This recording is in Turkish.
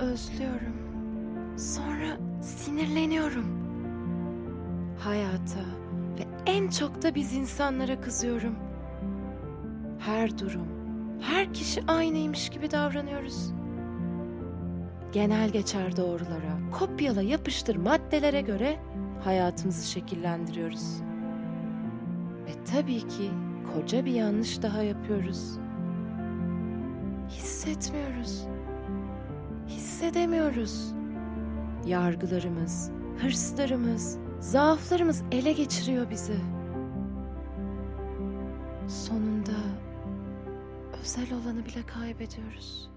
özlüyorum. Sonra sinirleniyorum. Hayata ve en çok da biz insanlara kızıyorum. Her durum, her kişi aynıymış gibi davranıyoruz. Genel geçer doğrulara, kopyala yapıştır maddelere göre hayatımızı şekillendiriyoruz. Ve tabii ki koca bir yanlış daha yapıyoruz. Hissetmiyoruz. Hissedemiyoruz. Yargılarımız, hırslarımız, zaaflarımız ele geçiriyor bizi. Sonunda özel olanı bile kaybediyoruz.